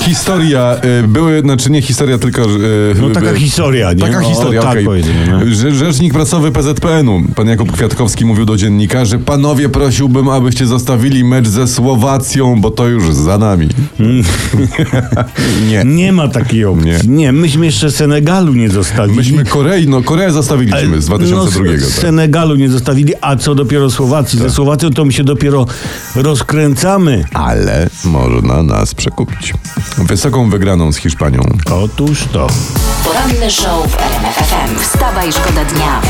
Historia, y, były, znaczy nie historia, tylko... y, No taka y, historia, nie? Taka historia, tak okej. powiedzmy, no. Że- Rzecznik prasowy PZPN-u, pan Jakub Kwiatkowski mówił do dziennika, że panowie prosiłbym, abyście zostawili mecz ze Słowacją, bo to już za nami. nie. Nie ma takiej opcji. Nie. Nie. myśmy jeszcze Senegalu nie zostawili. Myśmy Korei, no Koreę zostawiliśmy z 2002. No, tak. z Senegalu nie zostawili, a co dopiero Słowacji. Ze Słowacją to my się dopiero rozkręcamy. Ale można nas przekupić. Wysoką wygraną z Hiszpanią. Otóż to. Poranny show w RMF FM. Wstawaj, szkoda dnia.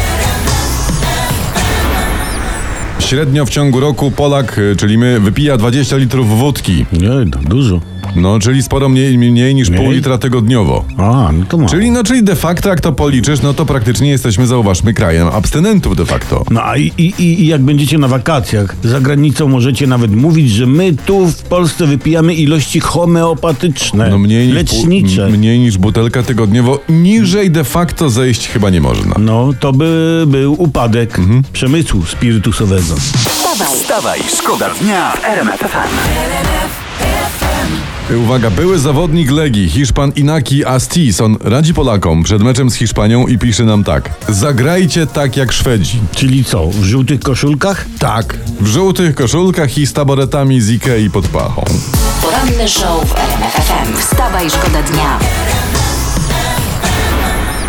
Średnio w ciągu roku Polak, y, czyli my, wypija 20 litrów wódki. Nie, no, dużo. No, czyli sporo mniej, mniej niż pół Mniej? litra tygodniowo. A, no to ma. Czyli, no, czyli de facto, jak to policzysz, no to praktycznie jesteśmy, zauważmy, krajem abstynentów de facto. No a i, i, i jak będziecie na wakacjach za granicą, możecie nawet mówić, że my tu w Polsce wypijamy ilości homeopatyczne, No mniej niż, pół- lecznicze. m- mniej niż butelka tygodniowo, niżej de facto zejść chyba nie można. No to by był upadek Mhm. przemysłu spirytusowego. Wstawaj, Wstawaj, szkoda dnia w RMF FM. Uwaga, były zawodnik Legii, Hiszpan Inaki Astis, on radzi Polakom przed meczem z Hiszpanią i pisze nam tak. Zagrajcie tak jak Szwedzi. Czyli co, w żółtych koszulkach? Tak. W żółtych koszulkach i z taboretami z Ikei pod pachą. poranny show w RMF FM. Wstawaj, szkoda dnia.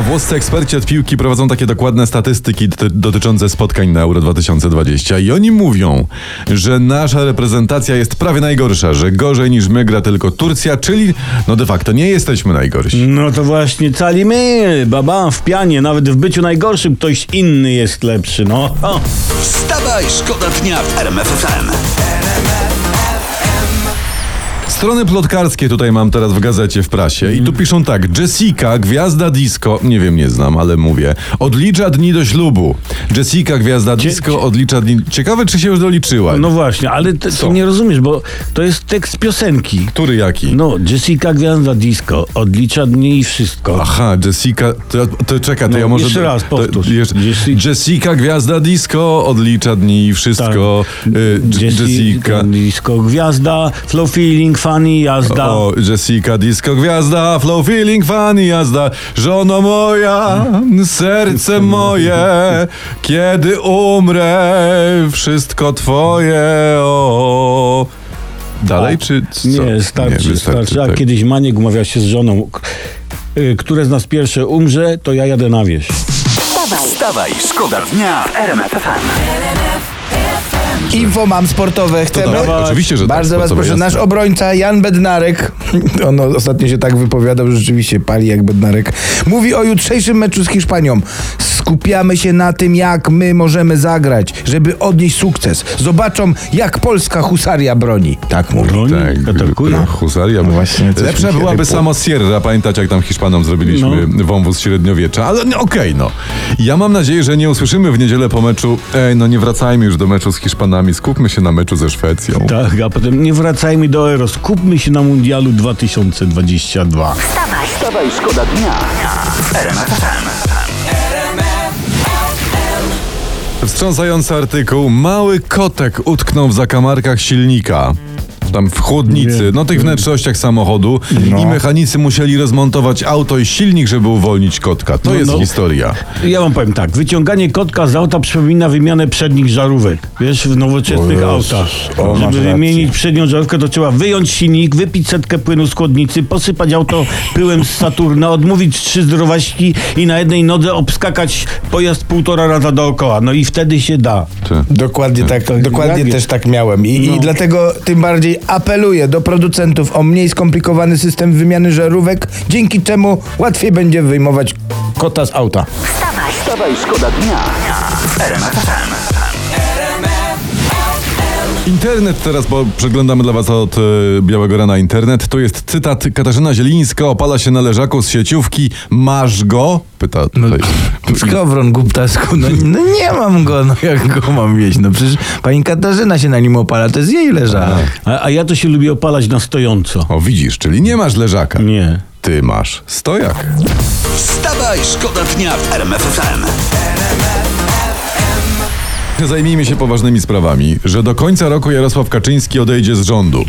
Włoscy eksperci od piłki prowadzą takie dokładne statystyki doty- dotyczące spotkań na Euro 2020 i oni mówią, że nasza reprezentacja jest prawie najgorsza, że gorzej niż my gra tylko Turcja, czyli no de facto nie jesteśmy najgorsi. No to właśnie cali my, baba, w pianie, nawet w byciu najgorszym ktoś inny jest lepszy, no. O. Wstawaj, szkoda dnia w RMF FM. Strony plotkarskie tutaj mam teraz w gazecie, w prasie i tu piszą tak, Jessica, gwiazda disco, nie wiem, nie znam, ale mówię, odlicza dni do ślubu. Jessica, gwiazda disco, odlicza dni... Ciekawe, czy się już doliczyła. No właśnie, ale ty, Co? ty nie rozumiesz, bo to jest tekst piosenki. Który jaki? No, Jessica Gwiazda Disco odlicza dni i wszystko. Aha, Jessica, to, to czekaj, to No, ja może... jeszcze raz powtórz. To, jeszcze, Jessi- Jessica, gwiazda disco, odlicza dni i wszystko. Tak. Y, Jessica... Disco Gwiazda, Flow Feeling, Funny, jazda. O, Jessica Disco Gwiazda, flow feeling funny jazda, żono moja, serce moje, kiedy umrę, wszystko twoje, o. Dalej, czy co? Nie, starczy, wystarczy, starczy. A tak. kiedyś Maniek umawiał się z żoną, y, które z nas pierwsze umrze, to ja jadę na wieś. Wstawaj, Wstawaj, szkoda dnia w RMF Info mam sportowe, chcemy? dawaj. Oczywiście, że Bardzo tak, was proszę, jasne. nasz obrońca Jan Bednarek, on ostatnio się tak wypowiadał, że rzeczywiście pali jak Bednarek, mówi o jutrzejszym meczu z Hiszpanią. Skupiamy się na tym, jak my możemy zagrać, żeby odnieść sukces. Zobaczą, jak polska husaria broni. Tak mówi. Broni, Tak, atakuje. no, husaria. No właśnie, Lepsza byłaby samo Sierra, pamiętacie jak tam Hiszpanom zrobiliśmy No. wąwóz średniowiecza, ale no, okej no. Ja mam nadzieję, że nie usłyszymy w niedzielę po meczu, ej no nie wracajmy już do meczu z Hiszpanami, skupmy się na meczu ze Szwecją. Tak, a potem nie wracajmy do Euro, skupmy się na Mundialu 2022. wstawaj, Wstawaj, szkoda dnia w Wstrząsający artykuł. Mały kotek utknął w zakamarkach silnika. Tam w chłodnicy, Nie. no tych wnętrznościach samochodu i mechanicy musieli rozmontować auto i silnik, żeby uwolnić kotka. To No, jest no. historia. Ja wam powiem tak, wyciąganie kotka z auta przypomina wymianę przednich żarówek. Wiesz, w nowoczesnych autach. o, Żeby wymienić przednią żarówkę, to trzeba wyjąć silnik, wypić setkę płynu z chłodnicy, posypać auto pyłem z Saturna, odmówić trzy zdrowaśki i na jednej nodze obskakać pojazd półtora raza dookoła. No i wtedy się da. Ty. Dokładnie tak, tak, dokładnie też tak miałem. I, No. I dlatego tym bardziej apeluję do producentów o mniej skomplikowany system wymiany żarówek, dzięki czemu łatwiej będzie wyjmować kota z auta. wstawaj, Wstawaj, szkoda dnia. Internet teraz, bo przeglądamy dla was od e, białego rana internet. To jest cytat Katarzyna Zielińska opala się na leżaku z sieciówki. Masz go? Pyta tutaj. Skowron, głuptasku, no, no nie mam go, no jak go mam wieść? No przecież pani Katarzyna się na nim opala, to jest jej leżak. A, a ja to się lubię opalać na stojąco. O widzisz, czyli nie masz leżaka. Nie. ty masz stojak. Wstawaj, szkoda dnia w RMF FM. Zajmijmy się poważnymi sprawami, że do końca roku Jarosław Kaczyński odejdzie z rządu,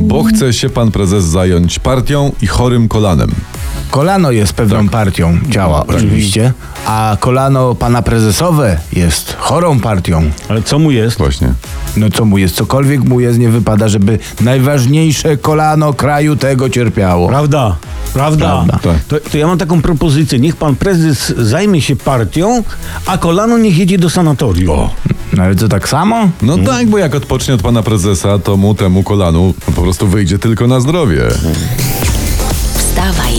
bo chce się pan prezes zająć partią i chorym kolanem. Kolano jest pewną partią, działa oczywiście, a kolano pana prezesowe jest chorą partią. Ale co mu jest? Właśnie. No co mu jest, cokolwiek mu jest, nie wypada, żeby najważniejsze kolano kraju tego cierpiało. Prawda, prawda. Prawda. Tak. To, to ja mam taką propozycję. Niech pan prezes zajmie się partią, a kolano niech jedzie do sanatorium. No ale co tak samo? No tak, bo jak odpocznie od pana prezesa, to mu temu kolanu po prostu wyjdzie tylko na zdrowie.